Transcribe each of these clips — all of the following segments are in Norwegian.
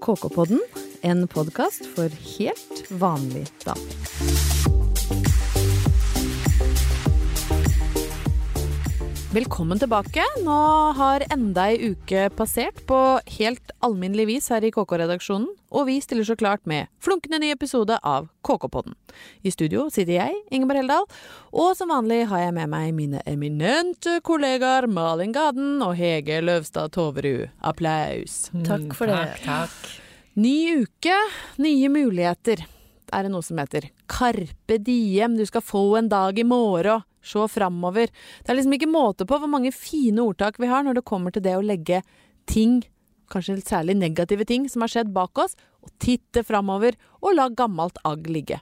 KK-podden, en podkast for helt vanlig damer. Velkommen tilbake. Nå har enda ei uke passert på helt alminnelig vis her i KK-redaksjonen, og vi stiller så klart med flunkende ny episode av KK-podden. I studio sitter jeg, Ingeborg Heldal, og som vanlig har jeg med meg mine eminente kollegaer Malin Gaden og Hege Løvstad Toverud. Applaus. Takk for det. Takk, takk. Ny uke, nye muligheter. Er det noe som heter Carpe diem, du skal få en dag i morgen, se framover. Det er liksom ikke måte på hvor mange fine ordtak vi har når det kommer til det å legge ting, kanskje særlig negative ting som har skjedd bak oss, og titte framover og la gammelt agg ligge.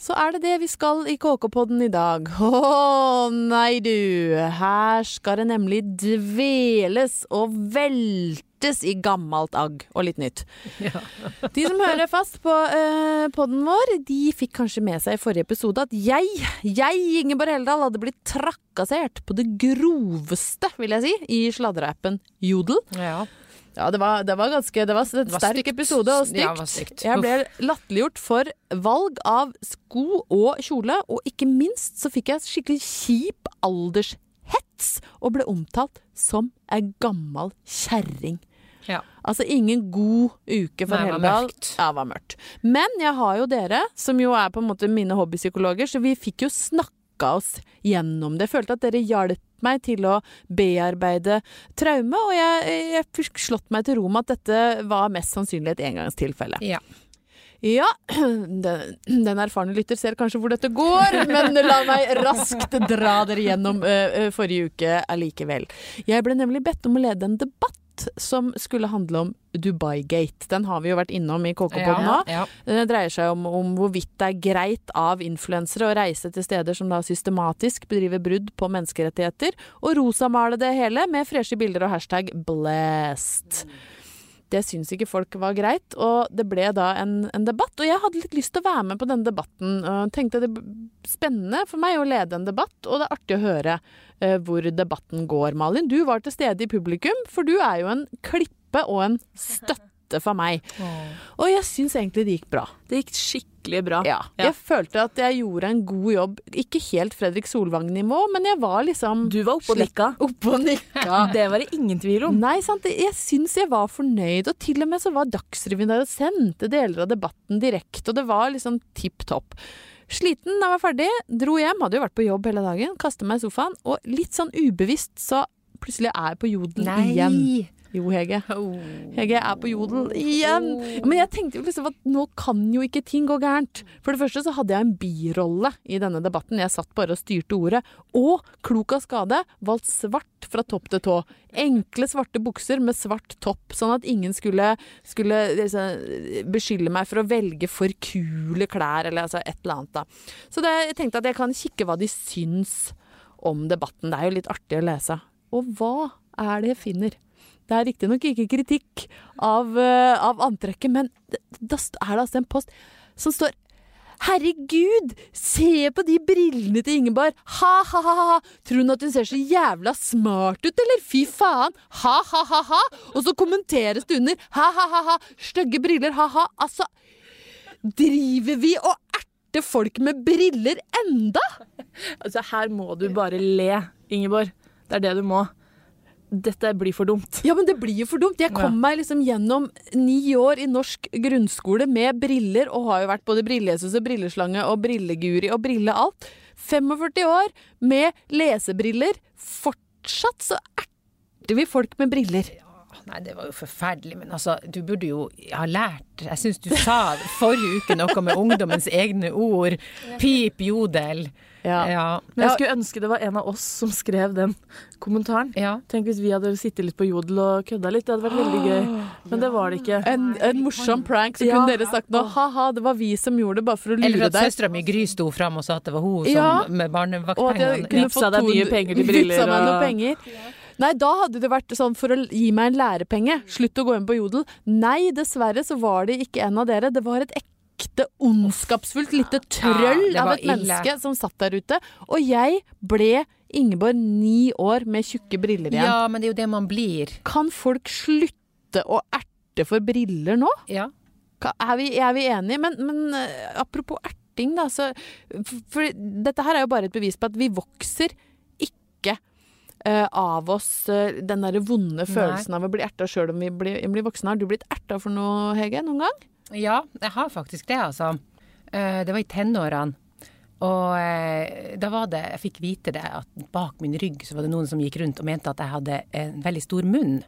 Så er det det vi skal i KK-podden i dag. Å nei, du. Her skal det nemlig dveles og veltes i gammelt agg og litt nytt. De som hører fast på uh, podden vår, de fikk kanskje med seg i forrige episode at jeg, jeg, Ingeborg Heldal, hadde blitt trakassert på det groveste, vil jeg si, i sladreappen Jodel. Ja. Ja, det var, det var ganske Det var en sterk stygt. episode og Ja, var stygt. stygt. Jeg ble latterliggjort for valg av sko og kjole, og ikke minst så fikk jeg skikkelig kjip aldershets og ble omtalt som ei gammal kjerring. Ja. Altså ingen god uke for Nei, det var Heldal. Ja, det var mørkt. Men jeg har jo dere, som jo er på en måte mine hobbypsykologer, så vi fikk jo snakka oss gjennom det. Jeg følte at dere hjalp meg til å bearbeide traume, og jeg, jeg fikk slått meg til ro med at dette var mest sannsynlig et engangstilfelle. Ja. Ja, den, den erfarne lytter ser kanskje hvor dette går, men la meg raskt dra dere gjennom eh, eh, forrige uke allikevel. Jeg ble nemlig bedt om å lede en debatt som skulle handle om Dubai-gate. Den har vi jo vært innom i KK-podden nå. Ja. Det dreier seg om, om hvorvidt det er greit av influensere å reise til steder som da systematisk bedriver brudd på menneskerettigheter, og rosamale det hele med freshe bilder og hashtag 'blessed'. Det syns ikke folk var greit, og det ble da en, en debatt. Og jeg hadde litt lyst til å være med på denne debatten. og tenkte det spennende for meg å lede en debatt, og det er artig å høre uh, hvor debatten går. Malin, du var til stede i publikum, for du er jo en klippe og en støtte for meg. Og jeg syns egentlig det gikk bra. Det gikk skikkelig bra. Ja, jeg følte at jeg gjorde en god jobb. Ikke helt Fredrik Solvang-nivå, men jeg var liksom Du var oppe og nikka. oppe og nikka. Det var det ingen tvil om. Nei, sant. Jeg syns jeg var fornøyd, og til og med så var Dagsrevyen der og sendte deler av debatten direkte, og det var liksom tipp topp. Sliten da jeg var ferdig, dro hjem, hadde jo vært på jobb hele dagen, kastet meg i sofaen, og litt sånn ubevisst så plutselig er på jodel igjen. Jo, Hege. Hege, er på jodel igjen! Men jeg tenkte jo liksom at nå kan jo ikke ting gå gærent. For det første så hadde jeg en birolle i denne debatten. Jeg satt bare og styrte ordet. Og, klok av skade, valgt svart fra topp til tå. Enkle svarte bukser med svart topp, sånn at ingen skulle, skulle liksom, beskylde meg for å velge for kule klær, eller altså et eller annet, da. Så det, jeg tenkte at jeg kan kikke hva de syns om debatten. Det er jo litt artig å lese. Og hva er det jeg finner? Det er riktignok ikke kritikk av, eh, av antrekket, men da er det altså en post som står Herregud, se på de brillene til Ingeborg! Ha-ha-ha! Tror hun at hun ser så jævla smart ut, eller? Fy faen! Ha-ha-ha-ha! Og så kommenteres det under ha-ha-ha-ha! Stygge briller, ha-ha! Altså, driver vi og erter folk med briller enda? Altså, her må du bare le, Ingeborg. Det er det du må. Dette blir for dumt. Ja, men det blir jo for dumt. Jeg kom meg liksom gjennom ni år i norsk grunnskole med briller, og har jo vært både brillejesus og brilleslange og brilleguri og brille alt. 45 år med lesebriller. Fortsatt så erter vi folk med briller. Nei, det var jo forferdelig, men altså, du burde jo ha lært Jeg syns du sa forrige uke noe med ungdommens egne ord. Pip, jodel. Ja. Ja. Men jeg skulle ønske det var en av oss som skrev den kommentaren. ja. Tenk hvis vi hadde sittet litt på jodel og kødda litt. Det hadde vært veldig gøy. Men det var det ikke. En, en morsom prank, så Ja. kunne dere sagt nå ha-ha, det var vi som gjorde det bare for å lure deg. Eller at søstera mi Gry sto fram og sa at det var hun som med Og at jeg barnevaktpengene. kunne fått deg nye penger til briller Vipsa meg noen penger. Nei, da hadde det vært sånn for å gi meg en lærepenge. Slutt å gå inn på Jodel. Nei, dessverre så var det ikke en av dere. Det var et ekte ondskapsfullt lite trøll ja, av et ille. menneske som satt der ute. Og jeg ble Ingeborg ni år med tjukke briller igjen. Ja, men det er jo det man blir. Kan folk slutte å erte for briller nå? Ja. Er vi, er vi enige? Men, men eh, apropos erting, da. Så, for, dette her er jo bare et bevis på at vi vokser ikke eh, av oss eh, den derre vonde følelsen av å bli erta sjøl om vi blir, blir voksne. Har du blitt erta for noe, Hege, noen gang? Ja, jeg har faktisk det, altså. Eh, Det var i tenårene. Og eh, da var det Jeg fikk vite det at bak min rygg så var det noen som gikk rundt og mente at jeg hadde en veldig stor munn.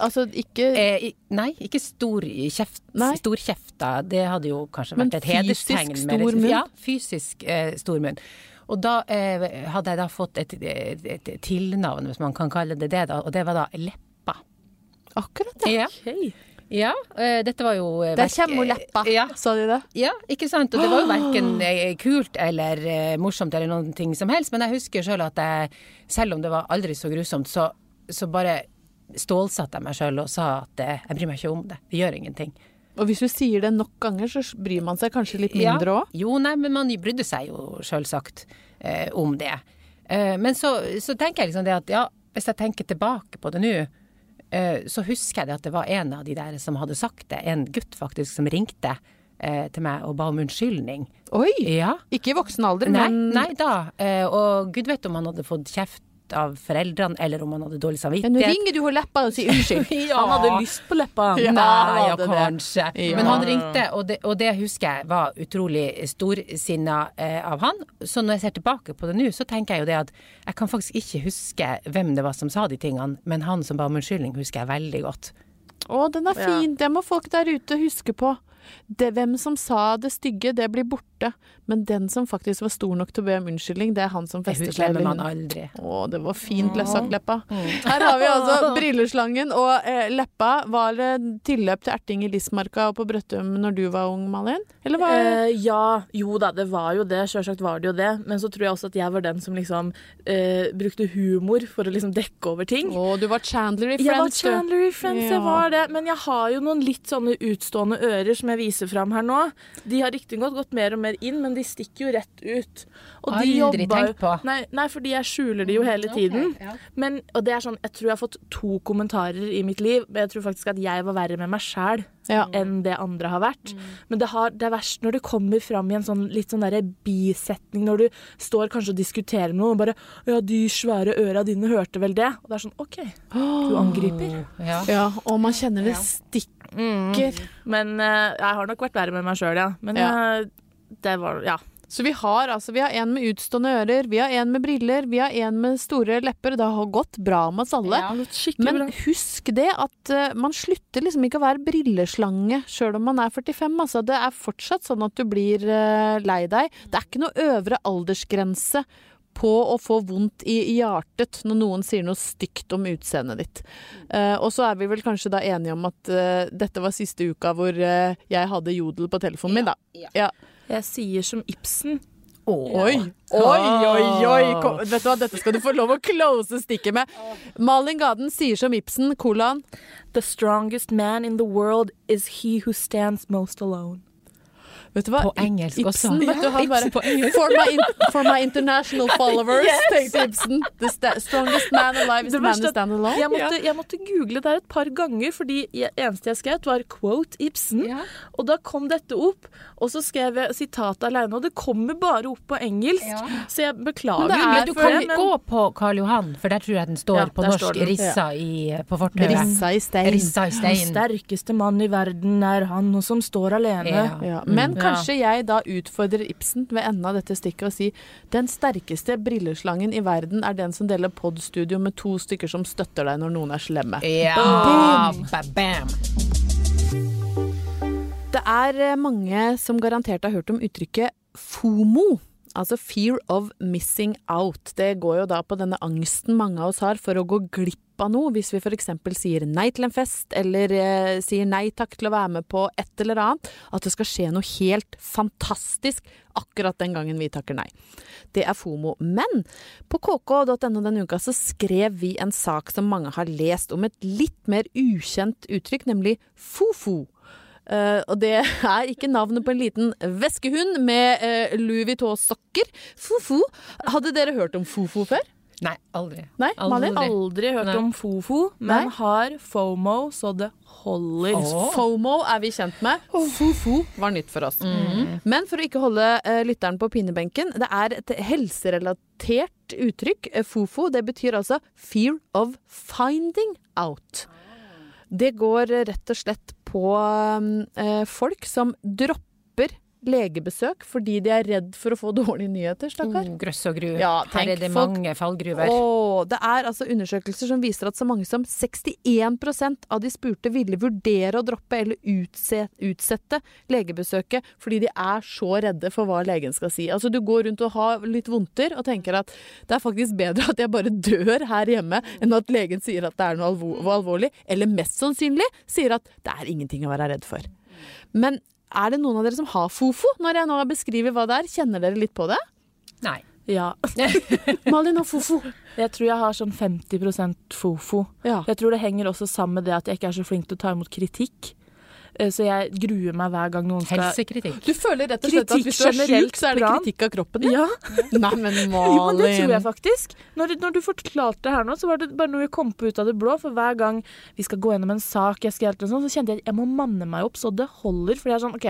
Altså ikke Eh, nei, ikke stor kjeft, Nei. storkjefta. Det hadde jo kanskje Men vært et fysisk stor munn? Ja, fysisk eh, stor munn. Og da eh, hadde jeg da fått et, et, et tilnavn, hvis man kan kalle det det, da, og det var da Leppa. Akkurat, ja. Ja, Ok. Ja eh, dette var jo eh, Der kommer leppa, Ja, sa de det. ja, ikke sant? Og det var jo verken eh, kult eller morsomt eller noen ting som helst, men jeg husker sjøl at jeg, selv om det var aldri så grusomt, så, så bare stålsatte jeg meg sjøl og sa at jeg bryr meg ikke om det. Det gjør ingenting. Og hvis du sier det nok ganger, så bryr man seg kanskje litt mindre òg. Jo, nei, men man brydde seg jo sjølsagt eh, om det. Eh, men så, så tenker jeg liksom det at ja, hvis jeg tenker tilbake på det nå, så husker jeg at det var en av de der som hadde sagt det, en gutt faktisk, som ringte eh, til meg og ba om unnskyldning. Oi! Ja. Ikke i voksen alder, Nei, men nei da. Eh, og gud vet om han hadde fått kjeft av foreldrene, eller om han hadde dårlig samvittighet. Men nå ringer du henne leppa og sier unnskyld. Han hadde lyst på leppa. Ja, Nei, ja, kanskje. Ja. Men han ringte, og det, og det husker jeg var utrolig storsinna eh, av han. Så når jeg ser tilbake på det nå, så tenker jeg jo det at jeg kan faktisk ikke huske hvem det var som sa de tingene, men han som ba om unnskyldning, husker jeg veldig godt. Å, den er Ja. fin. Det må folk der ute huske på. Det, hvem som sa det stygge, det blir borte. Men den som faktisk var stor nok til å be om unnskyldning, det er han som fester seg. Det man aldri. Å, det var fint sagt, Leppa. Her har vi altså brilleslangen og eh, Leppa. Var det tilløp til erting i Lismarka og på Brøttum når du var ung, Malin? Eller var det Eh, ja, jo da, det var jo det. Sjølsagt var det jo det. Men så tror jeg også at jeg var den som liksom eh, brukte humor for å liksom dekke over ting. Å, du var Chandler i Jeg var Friends. Chandler i Friends, Ja. jeg var det. Men jeg har jo noen litt sånne utstående ører som jeg viser fram her nå. De har riktignok gått mer og mer inn, men de stikker jo rett ut. Og de Aldri jobba jo- tenkt på. Nei, nei, fordi jeg skjuler de jo hele tiden. Okay, ja. Men, og det er sånn, jeg tror jeg har fått to kommentarer i mitt liv, men jeg tror faktisk at jeg var verre med meg sjæl Ja. enn det andre har vært. Men det, har, det er verst når det kommer fram i en sånn litt sånn derre bisetning, når du står kanskje og diskuterer med noen og bare Ja, de svære øra dine hørte vel det? Og det er sånn OK, du angriper. Ja. ja, og man kjenner det stikker. Men uh, jeg har nok vært verre med meg sjøl, ja. Men Ja. eh, det var Ja. Så vi har altså, vi har en med utstående ører, vi har en med briller, vi har en med store lepper. Det har gått bra med oss alle. Ja. Men bra. husk det at uh, man slutter liksom ikke å være brilleslange sjøl om man er 45. Altså. Det er fortsatt sånn at du blir uh, lei deg. Det er ikke noe øvre aldersgrense på å få vondt i hjertet når noen sier noe stygt om utseendet ditt. Uh, og så er vi vel kanskje da enige om at uh, dette var siste uka hvor uh, jeg hadde jodel på telefonen min, da. Ja. Ja. Jeg sier som Ibsen. Oi, oi, oi, oi! Kom, vet du hva, dette skal du få lov å close stikket med. Malin Gaden sier som Ibsen, kolon. The strongest man in the world is he who stands most alone. Vet du hva? På engelsk Ibsen, også. Vet du, han Ibsen bare, på for, my in, for my international followers, tenkte Ibsen. The strongest man alive is the man who stand alone. Jeg måtte, jeg måtte google det et par ganger, fordi jeg, eneste jeg skrev, var 'quote Ibsen'. Ja. Og da kom dette opp, og så skrev jeg sitatet alene, og det kommer bare opp på engelsk. Ja. Så jeg beklager Men det er- Men du kan det, men gå på Karl Johan, for der tror jeg den står Ja, på norsk står rissa i, på fortauet. Rissa i stein. Rissa i den sterkeste mann i verden er han som står alene. Ja. Men Ja. kanskje jeg da utfordrer Ibsen ved enden av dette stikket og sier den sterkeste brilleslangen i verden er den som deler podstudio med to stykker som støtter deg når noen er slemme. Ja, ba- bam. Det er eh, mange som garantert har hørt om uttrykket FOMO. Altså fear of missing out. Det går jo da på denne angsten mange av oss har for å gå glipp av noe, hvis vi f.eks. sier nei til en fest, eller eh, sier nei takk til å være med på et eller annet. At det skal skje noe helt fantastisk akkurat den gangen vi takker nei. Det er FOMO. Men på kk.no denne uka så skrev vi en sak som mange har lest, om et litt mer ukjent uttrykk, nemlig fofo. Uh, og det er ikke navnet på en liten veskehund med uh, Louis Vuitton-sokker. Fofo. Hadde dere hørt om fofo før? Nei, aldri. Nei, Malin? Aldri. Aldri hørt Nei. om FOFO, men Nei. har FOMO så det holder. Åh. FOMO er vi kjent med. Fofo var nytt for oss. Men for å ikke holde uh, lytteren på pinebenken, det er et helserelatert uttrykk. Eh, Fofo, det betyr altså fear of finding out. Det går rett og slett på eh, folk som dropper legebesøk fordi de er redd for å få dårlige nyheter, stakkar. Oh, grøss og gru. Ja, Her er det folk- mange fallgruver. Åh, det er altså undersøkelser som viser at så mange som 61% av de spurte ville vurdere å droppe eller utsette, utsette legebesøket fordi de er så redde for hva legen skal si. Altså Du går rundt og har litt vondter og tenker at det er faktisk bedre at jeg bare dør her hjemme enn at legen sier at det er noe alvo alvorlig, eller mest sannsynlig sier at det er ingenting å være redd for. Men er det noen av dere som har fofo? Når jeg nå beskriver hva det er, kjenner dere litt på det? Nei. Ja. Malin har fofo. Jeg tror jeg har sånn 50% FOFO. Ja. Jeg tror det henger også sammen med det at jeg ikke er så flink til å ta imot kritikk. Eh, Så jeg gruer meg hver gang noen skal Helsekritikk. Du føler rett og slett at hvis du er sjuk, så er det kritikk av kroppen din? Ja, Nei, men Malin. jo, men det tror jeg faktisk. Når, når du forklarte det her nå, så var det bare noe jeg kom på ut av det blå. For hver gang vi skal gå gjennom en sak, jeg skal hjelpe deg sånn, så kjente jeg at jeg må manne meg opp så det holder. For jeg er sånn, OK,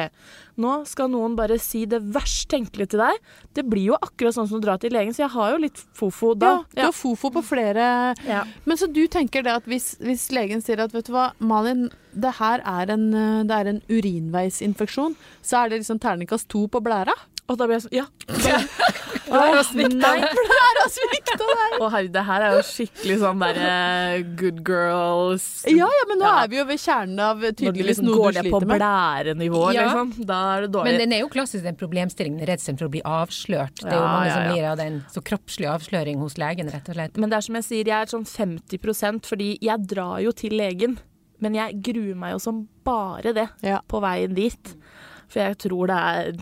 nå skal noen bare si det verst tenkelige til deg. Det blir jo akkurat sånn som å dra til legen, så jeg har jo litt fofo Ja, da. du har fofo på flere Ja. Men så du tenker det at hvis, hvis legen sier at vet du hva, Malin, det her er en, eh, det er en urinveisinfeksjon, så er det liksom terningkast to på blæra? Og da blir jeg sånn Ja. Blæra svikta. Blæra svikta der. Å herre, det her er jo skikkelig sånn derre good girls Ja, ja, men nå Ja. er vi jo ved kjernen av tydeligvis liksom noe går du ned på sliter på blærenivå, Ja. liksom. Da er det dårlig. Men den er jo klassisk den problemstillingen, redselen for å bli avslørt. Det er jo Ja, mange ja, som lir av den så kroppslig avsløring hos legen, rett og slett. Men det er som jeg sier, jeg er sånn 50% fordi jeg drar jo til legen. Men jeg gruer meg jo som bare det Ja. på veien dit. For jeg tror det er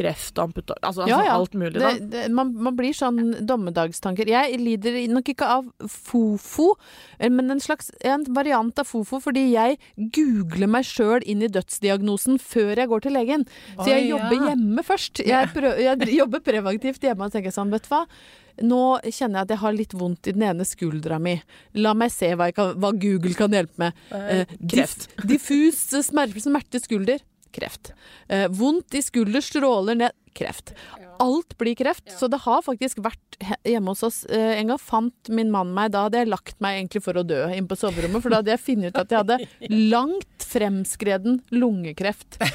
kreft og amputasjon Altså, Ja, altså ja. alt mulig, da. Det, det, man, man blir sånn dommedagstanker. Jeg lider nok ikke av fofo, eh, men en slags en variant av fofo, fordi jeg googler meg sjøl inn i dødsdiagnosen før jeg går til legen. Så jeg Oi, ja. jobber hjemme først. Jeg, prøv, jeg jobber preventivt hjemme og tenker sånn, vet du hva. Nå kjenner jeg at jeg har litt vondt i den ene skuldra mi. La meg se hva, kan, hva Google kan hjelpe med. Eh, kreft. Diff, diffus smerte, smer, smerte skulder. Kreft. Eh, vondt i skulder, stråler ned. Kreft. Alt blir kreft. Så det har faktisk vært hjemme hos oss. Eh, en gang fant min mann meg, da hadde jeg lagt meg egentlig for å dø inn på soverommet, for da hadde jeg funnet ut at jeg hadde langt fremskreden lungekreft. Uh,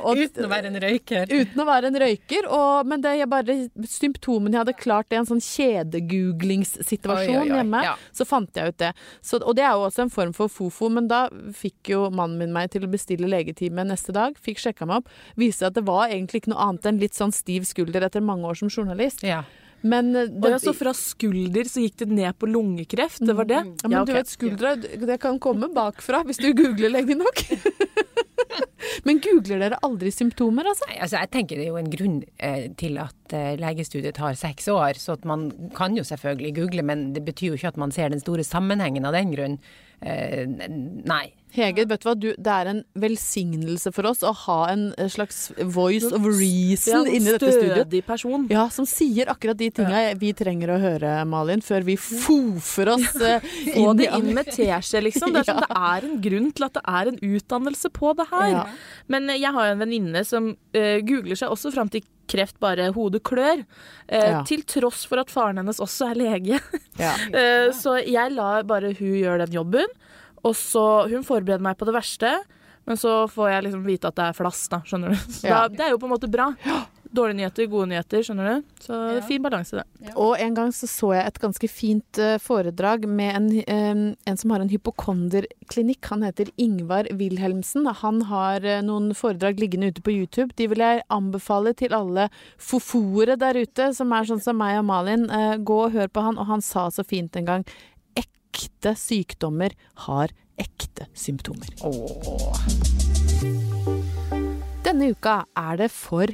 og- Uten å være en røyker. Uten å være en røyker, og, men det er bare symptomene jeg hadde klart i en sånn kjedegooglingssituasjon hjemme. ja. Så fant jeg ut det. Så, og det er jo også en form for fofo, men da fikk jo mannen min meg til å bestille legetime neste dag. Fikk sjekka meg opp. Viste at det var egentlig ikke noe annet enn litt sånn stiv skulder etter mange år som journalist. Ja. Men det, Og jeg så fra skulder så gikk det ned på lungekreft. Det var det? ja, men ok. du vet, skuldra det kan komme bakfra hvis du googler lenge nok. men googler dere aldri symptomer, altså? Nei, altså jeg tenker det er jo en grunn eh, til at eh, legestudiet tar seks år, så at man kan jo selvfølgelig google, men det betyr jo ikke at man ser den store sammenhengen av den grunn. Eh, nei. Hege, vet du hva? Du, det er en velsignelse for oss å ha en slags voice of reason ja, inni dette studioet. Stødig person. Ja, som sier akkurat de tinga vi trenger å høre, Malin, før vi fofer oss eh, Få inn det inn med teskje, liksom. Det er, sånn, det er en grunn til at det er en utdannelse på det her. Ja. Men eh, jeg har jo en venninne som uh, googler seg også fram til kreft bare hodet klør. eh, Ja. Til tross for at faren hennes også er lege. Ja. Eh, så jeg lar bare hun gjøre den jobben. Og så Hun forbereder meg på det verste, men så får jeg liksom vite at det er flass, da. Skjønner du. Så Ja. da, det er jo på en måte bra. Dårlige nyheter, gode nyheter, skjønner du. Så fin balanse, det. Og en gang så så jeg et ganske fint uh, foredrag med en, eh, en som har en hypokonderklinikk. Han heter Ingvar Wilhelmsen. Han har uh, noen foredrag liggende ute på YouTube. De vil jeg anbefale til alle fofoere der ute, som er sånn som meg og Malin. Uh, gå og hør på han, og han sa så fint en gang ekte sykdommer har ekte symptomer. Denne uka er det for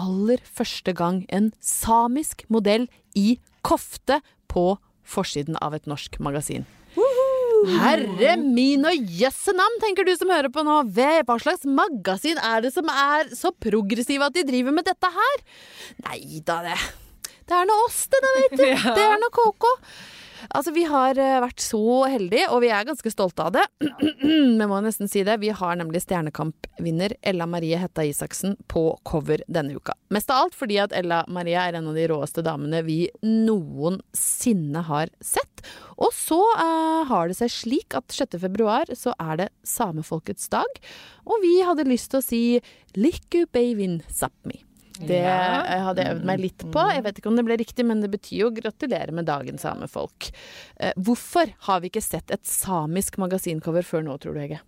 aller første gang en samisk modell i kofte på forsiden av et norsk magasin. Herre min og jøsse navn, tenker du som hører på nå. Hva slags magasin er det som er så progressive at de driver med dette her? Nei da, det Det er nå oss, det da, vet du. Det er nå KK. Altså, vi har eh, vært så heldige, og vi er ganske stolte av det. Vi må nesten si det. Vi har nemlig Stjernekamp-vinner Ella Marie Hetta Isaksen på cover denne uka. Mest av alt fordi at Ella Marie er en av de råeste damene vi noensinne har sett. Og så uh, har det seg slik at 6. februar så er det samefolkets dag, og vi hadde lyst til å si Likku beivin sapmi. Det Ja. hadde jeg øvd meg litt på. Jeg vet ikke om det ble riktig, men det betyr jo gratulerer med dagen, samefolk. Eh, hvorfor har vi ikke sett et samisk magasincover før nå, tror du, Hege?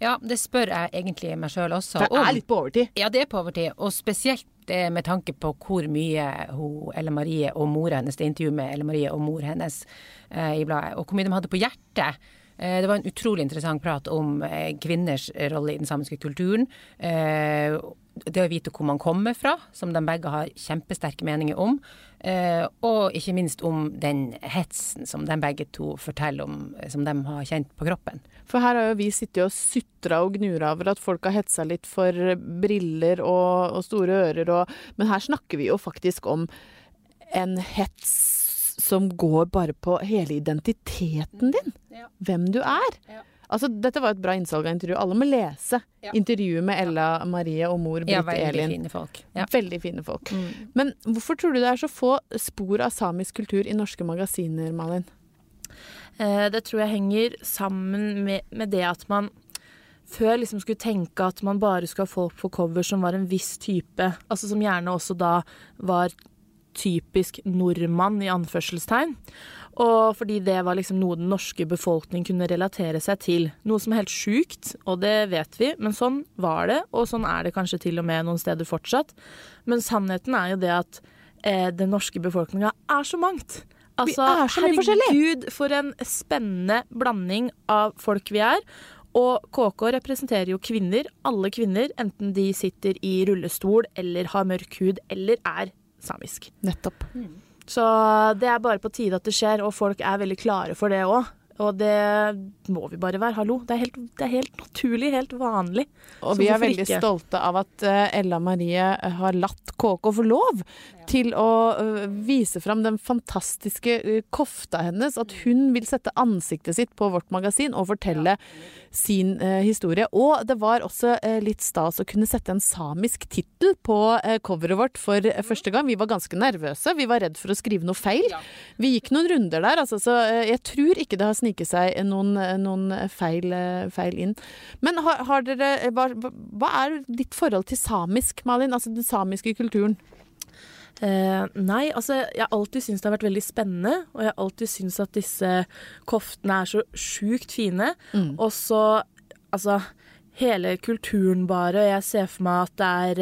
Ja, det spør jeg egentlig meg sjøl også For det er litt på overtid. Ja, det er på overtid. Og spesielt eh, med tanke på hvor mye hun, Elle Marie og mora hennes, det intervjuet med Elle Marie og mor hennes eh, i bladet, og hvor mye de hadde på hjertet. Eh, det var en utrolig interessant prat om eh, kvinners rolle i den samiske kulturen. Eh, det å vite hvor man kommer fra, som de begge har kjempesterke meninger om. Eh, og ikke minst om den hetsen som de begge to forteller om, eh, som de har kjent på kroppen. For her har jo vi sittet og sutra og gnura over at folk har hetsa litt for briller og, og store ører og Men her snakker vi jo faktisk om en hets som går bare på hele identiteten din. Ja. Hvem du er. Ja. Altså, dette var et bra innsalg av intervju. Alle må lese Ja. intervjuet med Ella Marie og mor Ja, veldig Elin. fine folk. Veldig fine folk. Mm. Men hvorfor tror du det er så få spor av samisk kultur i norske magasiner, Malin? Eh, det tror jeg henger sammen med, med det at man før liksom skulle tenke at man bare skulle ha folk på cover som var en viss type, altså som gjerne også da var typisk nordmann i anførselstegn. Og fordi det var liksom noe den norske befolkning kunne relatere seg til. Noe som er helt sjukt, og det vet vi, men sånn var det, og sånn er det kanskje til og med noen steder fortsatt. Men sannheten er jo det at eh, den norske befolkninga er så mangt. Altså, er så mye forskjellig. Herregud, for en spennende blanding av folk vi er. Og KK representerer jo kvinner, alle kvinner, enten de sitter i rullestol eller har mørk hud eller er samisk. Nettopp. Så det er bare på tide at det skjer, og folk er veldig klare for det òg. Og det må vi bare være. Hallo. Det er helt, det er helt naturlig, helt vanlig. Og Så vi er veldig ikke? stolte av at eh, Ella Marie har latt KK få lov til å eh, vise fram den fantastiske eh, kofta hennes. At hun vil sette ansiktet sitt på vårt magasin og fortelle sin eh, historie. Og det var også eh, litt stas å kunne sette en samisk tittel på eh, coveret vårt for eh, første gang. Vi var ganske nervøse. Vi var redd for å skrive noe feil. Vi gikk noen runder der, altså, så eh, jeg tror ikke det har sniket seg noen, noen feil, feil inn. Men har, har dere hva, hva er ditt forhold til samisk, Malin? Altså den samiske kulturen? Eh, nei, altså jeg har alltid syntes det har vært veldig spennende, og jeg har alltid syntes at disse koftene er så sjukt fine. Og så, altså Hele kulturen bare. og Jeg ser for meg at det er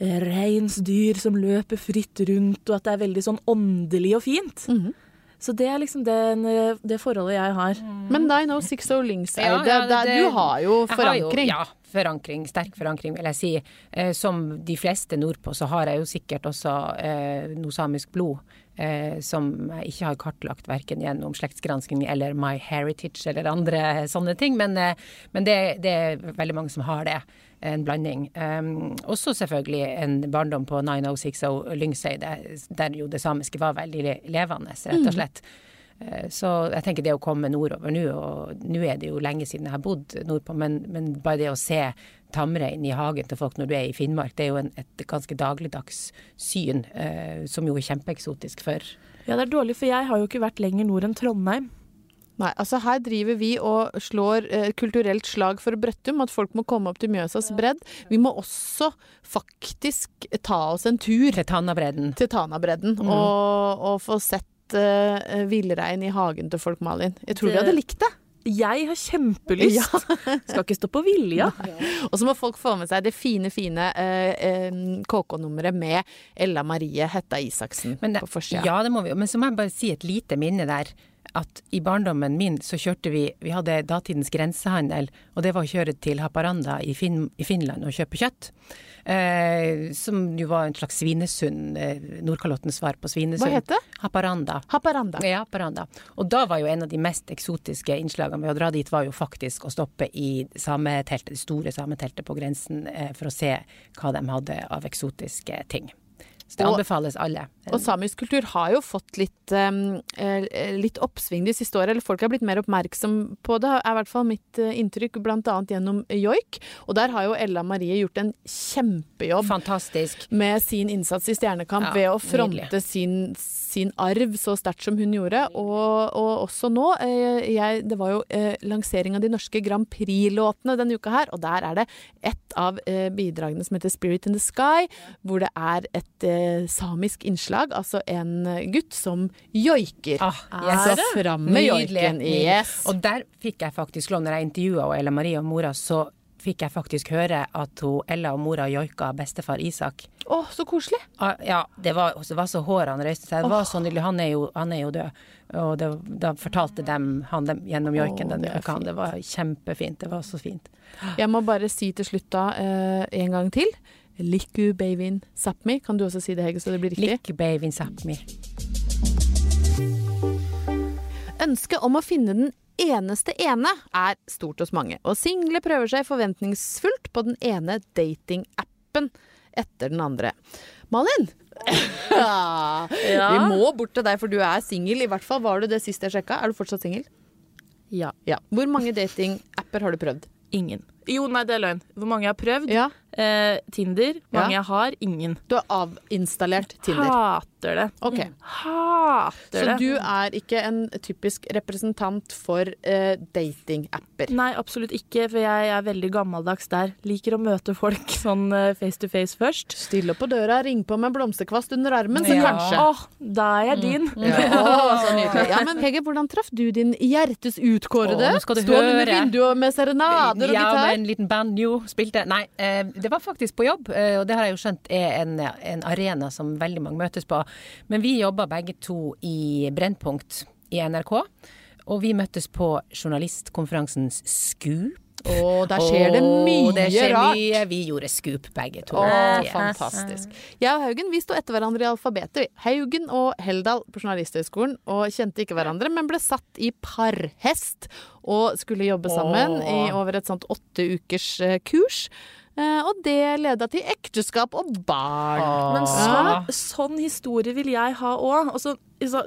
eh, reinsdyr som løper fritt rundt, og at det er veldig sånn åndelig og fint. Mhm. Så det er liksom den, det forholdet jeg har. Men Dino Six O Links, Ja, ja, det- det- du har jo forankring. har jo- ja, forankring. Sterk forankring, vil jeg si. Eh, som de fleste nordpå, så har jeg jo sikkert også eh, noe samisk blod. Eh, som jeg ikke har kartlagt verken gjennom slektsgransking eller My Heritage eller andre sånne ting. Men, eh, men det, det er veldig mange som har det. En blanding. Um, også selvfølgelig en barndom på 9060 Lyngseide, der jo det samiske var veldig levende, rett og slett. Eh, Så jeg tenker det å komme nordover nå, og nå er det jo lenge siden jeg har bodd nordpå, men, men bare det å se tamrein i hagen til folk når du er i Finnmark, det er jo en, et ganske dagligdags syn, uh, som jo er kjempeeksotisk for Ja, det er dårlig, for jeg har jo ikke vært lenger nord enn Trondheim. Nei, altså her driver vi og slår eh, kulturelt slag for Brøttum, at folk må komme opp til Mjøsas bredd. Vi må også faktisk ta oss en tur til Tanabredden. til Tanabredden Mm. og, og få sett eh, villrein i hagen til folk, Malin. Jeg tror Det- vi hadde likt det. Jeg har kjempelyst! Skal ikke stå på vilja. Og så må folk få med seg det fine, fine eh, KK-nummeret med Ella Marie Hetta Isaksen det, på forsida. ja, det må vi jo. Men så må jeg bare si et lite minne der. At i barndommen min så kjørte vi Vi hadde datidens grensehandel, og det var å kjøre til Haparanda i, fin, i Finland og kjøpe kjøtt. Eh, som jo var en slags Svinesund, eh, Nordkalottens svar på Svinesund. Hva het det? Haparanda. Haparanda. Ja, Haparanda. Og da var jo en av de mest eksotiske innslagene med å dra dit, var jo faktisk å stoppe i sameteltet, det store sameteltet på grensen, eh, for å se hva de hadde av eksotiske ting. Så det anbefales alle. Og samisk kultur har jo fått litt, eh, litt oppsving de siste årene. Eller folk har blitt mer oppmerksom på det, er i hvert fall mitt eh, inntrykk, annet gjennom joik. Og der har jo Ella Marie gjort en kjempejobb Fantastisk. med sin innsats i Stjernekamp Ja, ved å fronte nydelig. sin, sin arv så sterkt som hun gjorde. Og, og også nå. Eh, jeg, det var jo lansering av de norske Grand Prix-låtene denne uka her, og der er det et av bidragene som heter Spirit in the Sky, hvor det er et eh, samisk innslag, altså en gutt som joiker. Ah, Så yes. fram med joiken. Yes. Og der fikk jeg faktisk lov, når jeg intervjua Ella Marie og mora, så fikk jeg faktisk høre at hun, Ella og mora joika bestefar Isak. Å, så koselig. Ah, Ja, det var, det var så hårene reiste seg. Det var så nydelig. Han er jo, han er jo død. Og det, da fortalte dem, han dem gjennom joiken den det. Det var kjempefint. Det var så fint. Jeg må bare si til slutt da eh, en gang til. Liku beivin sapmi. Kan du også si det, Hege, så det blir riktig? Like beivin Sápmi. Ønsket om å finne den eneste ene er stort hos mange, og single prøver seg forventningsfullt på den ene datingappen etter den andre. Malin? Ja. Ja. Vi må bort til deg, for du er singel. I hvert fall var du det sist jeg sjekka. Er du fortsatt singel? Ja. Ja. Hvor mange datingapper har du prøvd? Ingen. Jo, nei, det er løgn. Hvor mange jeg har prøvd? Ja. Eh, Tinder. Mange Ja. jeg har. Ingen. Du har avinstallert Tinder. Hater det. Okay. Hater Så det. du er ikke en typisk representant for eh, datingapper? Nei, absolutt ikke, for jeg er veldig gammeldags der. Liker å møte folk sånn eh, face to face først. Stille på døra, ring på med en blomsterkvast under armen, så Ja. kanskje. Åh, da er jeg din. Å, så nydelig. Ja, men Hege, hvordan traff du din hjertes utkårede? Stå under vinduet med serenader og Ja, gitar? En liten banjo spilte. Nei, eh, det var faktisk på jobb, eh, og det har jeg jo skjønt er en, en arena som veldig mange møtes på. Men vi jobba begge to i Brennpunkt i NRK, og vi møttes på journalistkonferansens Scoop. Å, der skjer det mye Og det skjer rart. Mye. Vi gjorde Scoop begge to. Å, Ja. fantastisk. Jeg og Haugen vi sto etter hverandre i alfabetet. Haugen og Heldal på Journalisthøgskolen, og kjente ikke hverandre, men ble satt i parhest og skulle jobbe sammen Åh. i over et sånt åtte ukers eh, kurs. Eh, og det leda til ekteskap og barn. Men så, sånn, historie vil jeg ha òg. Og,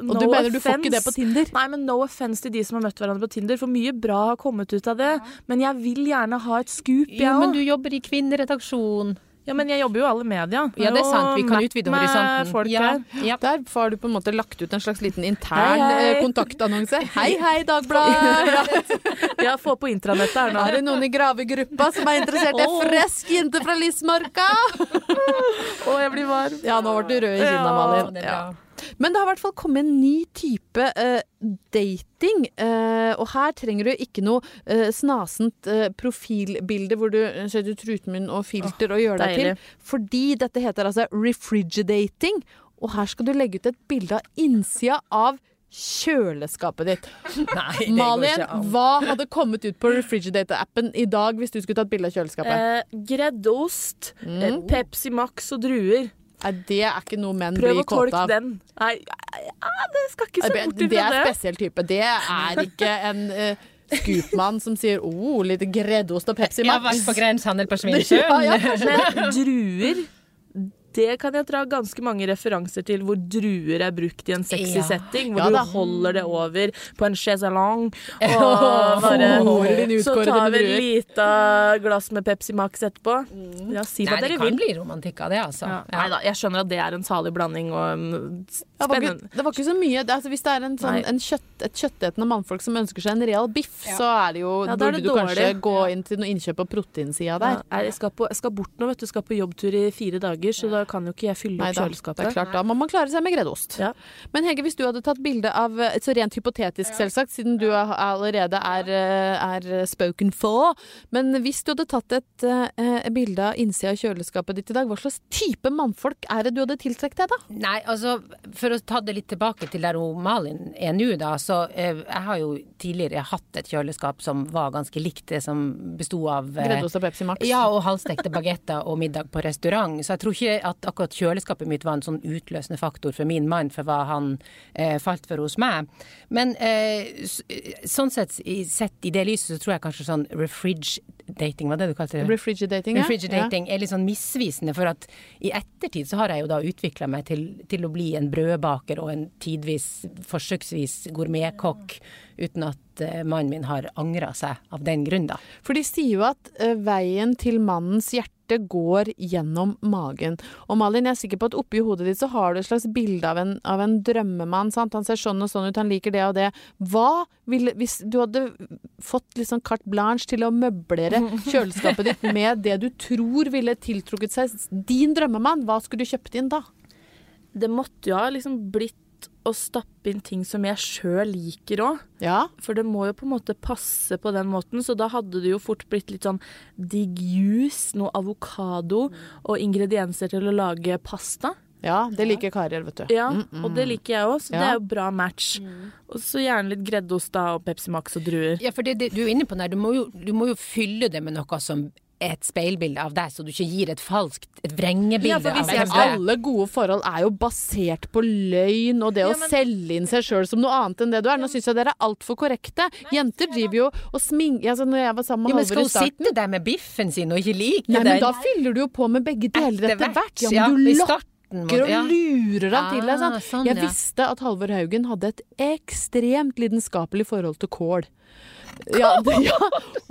no og du mener du får ikke det på Tinder? Nei, men no offense til de som har møtt hverandre på Tinder, for mye bra har kommet ut av det. Men jeg vil gjerne ha et scoop, jeg Jo, men du jobber i kvinneredaksjon. Ja, men jeg jobber jo i alle media. Ja, det er sant. Vi kan utvide horisonten. Ja, ja. Der har du på en måte lagt ut en slags liten intern Hei, hei. eh, kontaktannonse. Hei, hei, Dagbladet! Ja, få på intranettet her nå. Er det noen i gravegruppa som er interessert i ei frisk jente fra Lismarka? Å, jeg blir varm. Ja, nå ble du rød i kinna, Ja, Malin. bra. Men det har i hvert fall kommet en ny type uh, dating. Uh, og her trenger du ikke noe uh, snasent profilbilde hvor du setter trutmunn og filter og gjør deg til. Fordi dette heter altså refrigerating. Og her skal du legge ut et bilde av innsida av kjøleskapet ditt. Nei, Malin, hva hadde kommet ut på Refrigidator-appen i dag hvis du skulle tatt bilde av kjøleskapet? Eh, Greddeost, mm. Pepsi Max og druer. Nei, det er ikke noe menn Prøv blir å tolke av. den. Nei, ja, det skal ikke se Det, bort det Det er en spesiell type. Det er ikke en uh, Scoopmann som sier 'oh, litt greddost og Pepsi Jeg har vært Max'. på grensehandel på Svinesjøen. Ja, ja. Druer det kan jeg dra ganske mange referanser til hvor druer er brukt i en sexy Ja. setting. Hvor Ja du holder det over på en chaisalong og bare Så tar vi et lite glass med Pepsi Max etterpå. Ja, si hva Nei, det kan bli romantikk av det, altså. Ja. Nei da, jeg skjønner at det er en salig blanding og en Det var, ikke, spennende det var ikke så mye. Altså, hvis det er en sånn, en kjøtt, et kjøttetende mannfolk som ønsker seg en real biff, så er det jo, Ja, burde du kanskje dårlig. gå inn til noe innkjøp på proteinsida der. Jeg, skal på, jeg skal bort nå, vet du. Skal på jobbtur i fire dager, så da kan jo ikke jeg fylle Nei opp kjøleskapet. det er klart, da må man klare seg med greddost. Ja. Men Hege, hvis du hadde tatt bilde av Så rent hypotetisk, selvsagt, siden du er- allerede er, eh, er spoken for. Men hvis du hadde tatt et uh, bilde av innsida av kjøleskapet ditt i dag, hva slags type mannfolk er det du hadde tiltrukket deg, da? Nei, altså for å ta det litt tilbake til der Malin er nå, da. Så uh, jeg har jo tidligere hatt et kjøleskap som var ganske likt det som besto av uh, Greddost og Pepsi Max? Ja, og halvstekte bagetter og middag på restaurant. Så jeg tror ikke at at akkurat kjøleskapet mitt var en sånn utløsende faktor for min mann, for hva han eh, falt for hos meg. Men eh, sånn sett, i, sett i det lyset, så tror jeg kanskje sånn refrigerating, var det du kalte det? Refrigerating, ja. Refrigerating er litt sånn misvisende, for at i ettertid så har jeg jo da utvikla meg til, til å bli en brødbaker og en tidvis, forsøksvis gourmetkokk, uten at eh, mannen min har angra seg av den grunn, da. For de sier jo at eh, veien til mannens hjerte går gjennom magen. Og Malin, jeg er sikker på at oppi hodet ditt så har du et slags bilde av en, av en drømmemann. sant? Han ser sånn og sånn ut, han liker det og det. Hva ville Hvis du hadde fått litt sånn carte blanche til å møblere kjøleskapet ditt med det du tror ville tiltrukket seg din drømmemann, hva skulle du kjøpt inn da? Det måtte jo ha liksom blitt å stappe inn ting som jeg sjøl liker òg. Ja, For det må jo på en måte passe på den måten, så da hadde det jo fort blitt litt sånn digg juice, noe avokado og ingredienser til å lage pasta. ja det liker Kariel, vet du. Ja, og det liker jeg òg, så det er jo bra match. Og så gjerne litt greddost da, og Pepsi Max og druer. Ja, for det, det du er inne på der, du må, jo, du må jo fylle det med noe som et speilbilde av deg, så du ikke gir et falskt, et vrengebilde Ja, for hvis jeg. Alle gode forhold er jo basert på løgn og det Ja, å selge inn seg sjøl som noe annet enn det du er. Nå syns jeg dere er altfor korrekte. Jenter driver jo og sminker altså Når jeg var sammen med Halvor i starten Skal hun sitte der med biffen sin og ikke like Nei, men da fyller du jo på med begge deler etter hvert. Ja, men du starten lokker og ja. lurer han til deg. Sånn. sånn, Jeg ja. visste at Halvor Haugen hadde et ekstremt lidenskapelig forhold til kål. Ja, ja.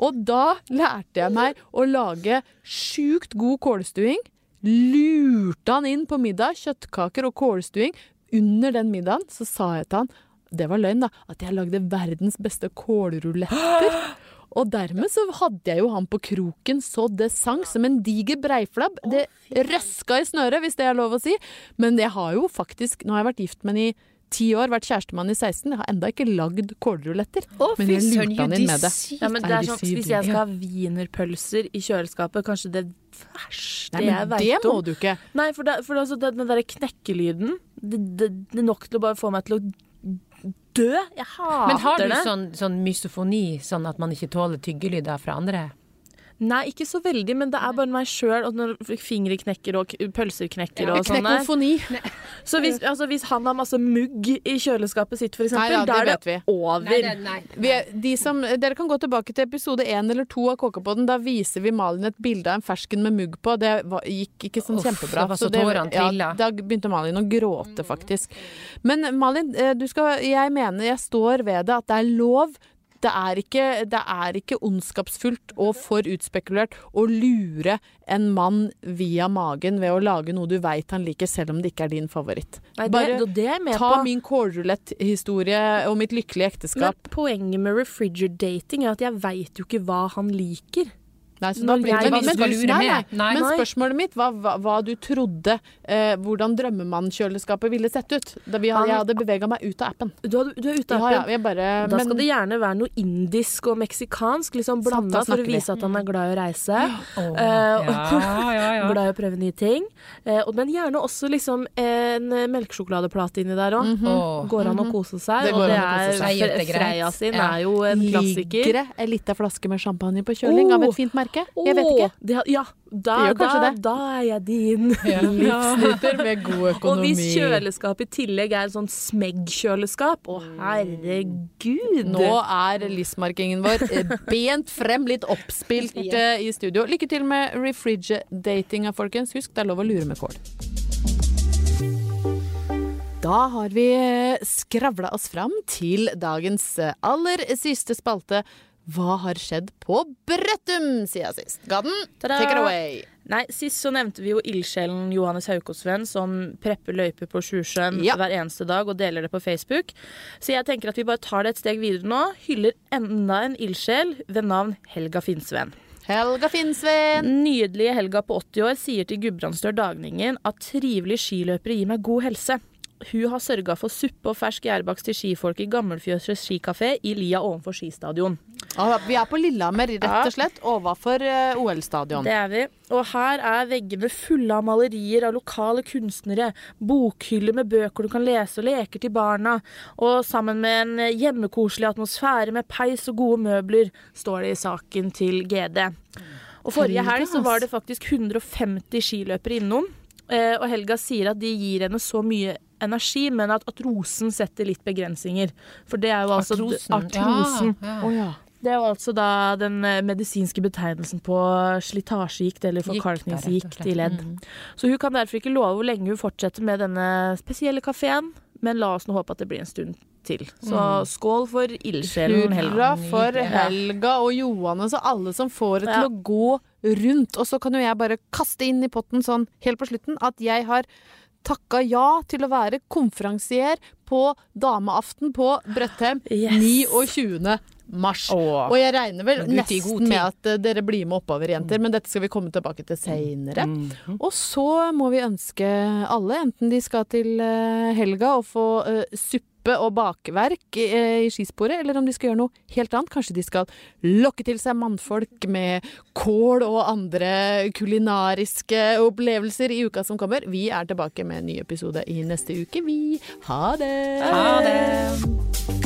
Og da lærte jeg meg å lage sjukt god kålstuing. Lurte han inn på middag, kjøttkaker og kålstuing. Under den middagen så sa jeg til han, det var løgn da, at jeg lagde verdens beste kålruletter. Og dermed så hadde jeg jo han på kroken så det sang som en diger breiflabb. Det røska i snøret, hvis det er lov å si. Men jeg har jo faktisk Nå har jeg vært gift med han i ti år, vært kjærestemann i 16. Jeg har enda ikke lagd kålruletter. Å, Men jeg lurte han inn med det. Ja, men det er sånn, Hvis jeg skal ha wienerpølser i kjøleskapet, kanskje det verste Nei, jeg men det må du ikke. Nei, for, det, for altså, den, den derre knekkelyden det, det, det er nok til å bare få meg til å dø. Jeg hater Men har du det. sånn, sånn mysofoni, sånn at man ikke tåler tyggelyder fra andre? Nei, ikke så veldig, men det er bare meg sjøl, og når fingre knekker og pølser knekker og sånn. Knekofoni. Så hvis, altså, hvis han har masse mugg i kjøleskapet sitt, for Nei, eksempel, ja, det da er det vi. over. nei. Vi er, de som, dere kan gå tilbake til episode én eller to av Kåkapodden. Da viser vi Malin et bilde av en fersken med mugg på. Det var, gikk ikke sånn Uff, kjempebra. så det- Ja, da begynte Malin å gråte, faktisk. Men Malin, eh, du skal, jeg mener jeg står ved det at det er lov. Det er, ikke, det er ikke ondskapsfullt og for utspekulert å lure en mann via magen ved å lage noe du veit han liker, selv om det ikke er din favoritt. Nei, det, Bare det med ta på. min kålrulett-historie og mitt lykkelige Men poenget med refrigerating er at jeg veit jo ikke hva han liker. Nei, så da blir det Hva lure nei, med? nei. Men spørsmålet mitt var hva, hva du trodde eh, hvordan drømmemannkjøleskapet ville sett ut. Da vi, jeg hadde bevega meg ut av appen. Du, har, du er ute av Ja, ja, appen. bare, Da men, skal det gjerne være noe indisk og meksikansk, liksom blanda, for å vise at han er glad i å reise. Oh, Eh, ja, ja, ja. Glad i å prøve nye ting. Eh, og- men gjerne også liksom en melkesjokoladeplate inni der òg. Åh. Går an å kose seg. Det og det er. Freia er. Sin Ja. er jo en klassiker. ligger ei lita flaske med champagne på kjøling av et fint merke? Jeg vet ikke. Det, ja, da, da, det. da er jeg din. Livsnyter med god økonomi. Og hvis kjøleskapet i tillegg er et sånn smegg-kjøleskap, å herregud! Nå er listmarkingen vår eh, bent frem, litt oppspilt eh, i studio. Lykke til med refrigeratinga, folkens. Husk, det er lov å lure med kål. Da har vi skravla oss fram til dagens eh, aller siste spalte. Hva har skjedd på Brøttum siden sist? Gadden, take it away. Nei, Sist så nevnte vi jo ildsjelen Johannes Haukåsven som prepper løyper på Sjusjøen Ja. hver eneste dag og deler det på Facebook. Så jeg tenker at vi bare tar det et steg videre nå. Hyller enda en ildsjel ved navn Helga Finnsven. Helga Finnsven! Nydelige Helga på 80 år sier til Gudbrandsdør Dagningen at trivelige skiløpere gir meg god helse. Hun har sørga for suppe og fersk gjærbakst til skifolk i Gammelfjøsres skikafé i lia ovenfor skistadion. Ah, Vi er på Lillehammer, rett og slett. Overfor eh, OL-stadion. Det er vi. Og her er veggene fulle av malerier av lokale kunstnere, bokhyller med bøker du kan lese og leker til barna, og sammen med en hjemmekoselig atmosfære med peis og gode møbler, står det i saken til GD. Og forrige helg så var det faktisk 150 skiløpere innom. Eh, og Helga sier at de gir henne så mye energi, men at atrosen setter litt begrensninger. For det er jo altså Artrosen. artrosen. Ja, ja. ja. Det er jo altså da den eh, medisinske betegnelsen på slitasjegikt eller forkalkningsgikt i ledd. Mm. Så hun kan derfor ikke love hvor lenge hun fortsetter med denne spesielle kafeen, men la oss nå håpe at det blir en stund til. Så Mm. skål for ildsjelen Helga. Hurra for Helga og Johannes og alle som får det Ja. til å gå rundt. Og så kan jo jeg bare kaste inn i potten sånn helt på slutten at jeg har takka ja til å være konferansier på dameaften på Brøttem Yes. 29. mars. Åh. Og jeg regner vel nesten med at eh, dere blir med oppover, jenter, men dette skal vi komme tilbake til seinere. Mm. Og så må vi ønske alle, enten de skal til eh, helga og få uh, suppe og bakverk eh, i skisporet, eller om de skal gjøre noe helt annet. Kanskje de skal lokke til seg mannfolk med kål og andre kulinariske opplevelser i uka som kommer. Vi er tilbake med en ny episode i neste uke, vi. Ha det! Ha det!